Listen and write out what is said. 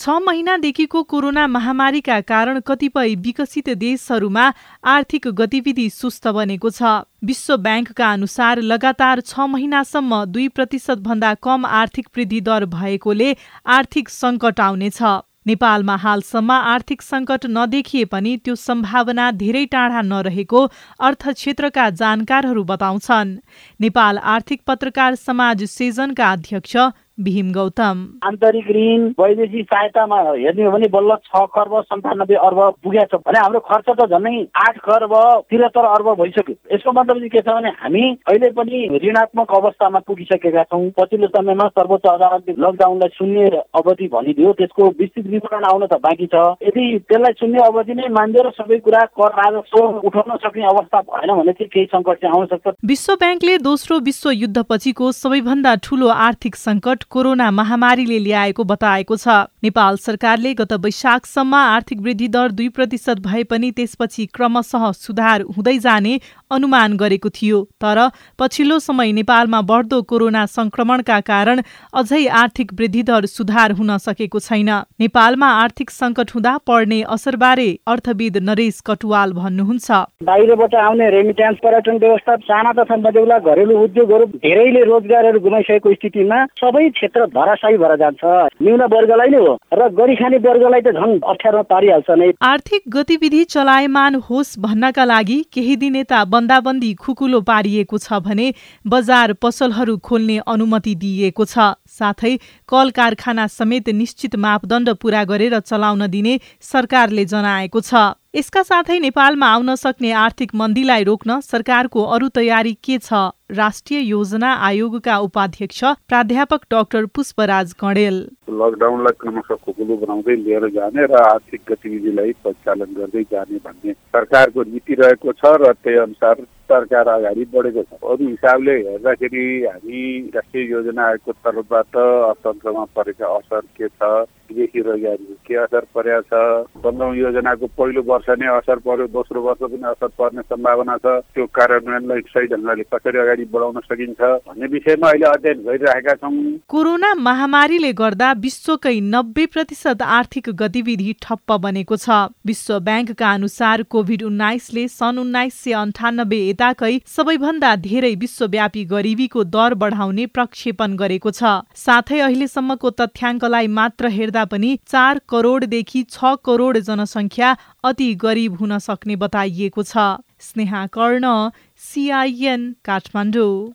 छ महिनादेखिको कोरोना महामारीका कारण कतिपय विकसित देशहरूमा आर्थिक गतिविधि सुस्त बनेको छ। विश्व ब्याङ्कका अनुसार लगातार छ महिनासम्म दुई प्रतिशत भन्दा कम आर्थिक वृद्धि दर भएकोले आर्थिक सङ्कट आउनेछ नेपालमा हालसम्म आर्थिक सङ्कट नदेखिए पनि त्यो सम्भावना धेरै टाढा नरहेको अर्थ क्षेत्रका जानकारहरू बताउँछन्। नेपाल आर्थिक पत्रकार समाज सेजनका अध्यक्ष भीम गौतम। आन्तरिक ऋण वैदेशिक सहायतामा हेर्ने हो भने बल्ल छ खर्ब सन्तानब्बे अर्ब पुगेको छ। भने हाम्रो खर्च त झन्डै आठ खर्ब त्रिहत्तर अर्ब भइसक्यो। यसको मतलब चाहिँ के छ भने हामी अहिले पनि ऋणात्मक अवस्थामा पुगिसकेका छौँ। पछिल्लो समयमा सर्वोच्च अदालतले लकडाउनलाई शून्य अवधि भनिदियो। त्यसको विस्तृत विवरण आउन त बाँकी छ। यदि त्यसलाई शून्य अवधि नै मान्दियो र सबै कुरा कर राजस्व उठाउन सक्ने अवस्था भएन भने चाहिँ केही सङ्कट चाहिँ आउन सक्छ। विश्व ब्याङ्कले दोस्रो विश्व युद्धपछिको सबैभन्दा ठूलो आर्थिक सङ्कट कोरोना महामारीले ल्याएको बताएको छ। नेपाल सरकारले गत वैशाखसम्म आर्थिक वृद्धि दर दुई प्रतिशत भए पनि त्यसपछि क्रमशः सुधार हुँदै जाने अनुमान गरेको थियो। तर पछिल्लो समय नेपालमा बढ्दो कोरोना संक्रमणका कारण अझै आर्थिक वृद्धि दर सुधार हुन सकेको छैन। नेपालमा आर्थिक सङ्कट हुँदा पर्ने असरबारे अर्थविद नरेश कटुवाल भन्नुहुन्छ। बाहिरबाट आउने रेमिट्यान्स पर्यटन व्यवस्था साना तथा घरेलु उद्योगहरू धेरैले रोजगारहरू गुमाइसकेको स्थितिमा सबै क्षेत्र धराशायी भएर जान्छ। न्यून वर्गलाई नै हो। र गरी खाने वर्गलाई त झन् अप्ठ्यारो पारिहाल्छ नै। आर्थिक गतिविधि चलायमान होस् भन्नका लागि केही दिन यता बन्दाबन्दी खुकुलो पारिएको छ भने बजार पसलहरू खोल्ने अनुमति दिइएको छ। साथै कल कारखाना समेत निश्चित मापदण्ड पूरा गरेर चलाउन दिने सरकारले जनाएको छ। यसका साथै नेपालमा आउन सक्ने आर्थिक मन्दीलाई रोक्न सरकारको अरू तयारी के छ? राष्ट्रिय योजना आयोगका उपाध्यक्ष प्राध्यापक डाक्टर पुष्पराज कणेल लकडाउनलाई क्रमशः खुकुलो बनाउँदै लिएर जाने र आर्थिक गतिविधिलाई परिचालन गर्दै जाने भन्ने सरकारको नीति रहेको छ र त्यही अनुसार सरकार अगाडि बढेको छ। अरू हिसाबले हेर्दाखेरि हामी राष्ट्रिय योजना आयोगको तर्फबाट अर्थतन्त्रमा परेका असर के छ? विदेशी रोजगारी के असर परेको छ? बन्धौँ योजनाको पहिलो वर्ष नै असर पर्यो दोस्रो वर्ष पनि असर पर्ने सम्भावना छ। त्यो कार्यान्वयनलाई सही ढङ्गले कसरी अगाडि बढाउन सकिन्छ भन्ने विषयमा अहिले अध्ययन गरिरहेका छौँ। कोरोना महामारीले गर्दा विश्वकै नब्बे प्रतिशत आर्थिक गतिविधि ठप्प बनेको छ। विश्व ब्याङ्कका अनुसार कोभिड उन्नाइसले सन् उन्नाइस सय अन्ठानब्बे यताकै सबैभन्दा धेरै विश्वव्यापी गरिबीको दर बढाउने प्रक्षेपण गरेको छ। साथै अहिलेसम्मको तथ्याङ्कलाई मात्र हेर्दा पनि चार करोडदेखि छ करोड जनसङ्ख्या अति गरिब हुन सक्ने बताइएको छ। स्नेहा कर्ण सिआइएन काठमाडौँ।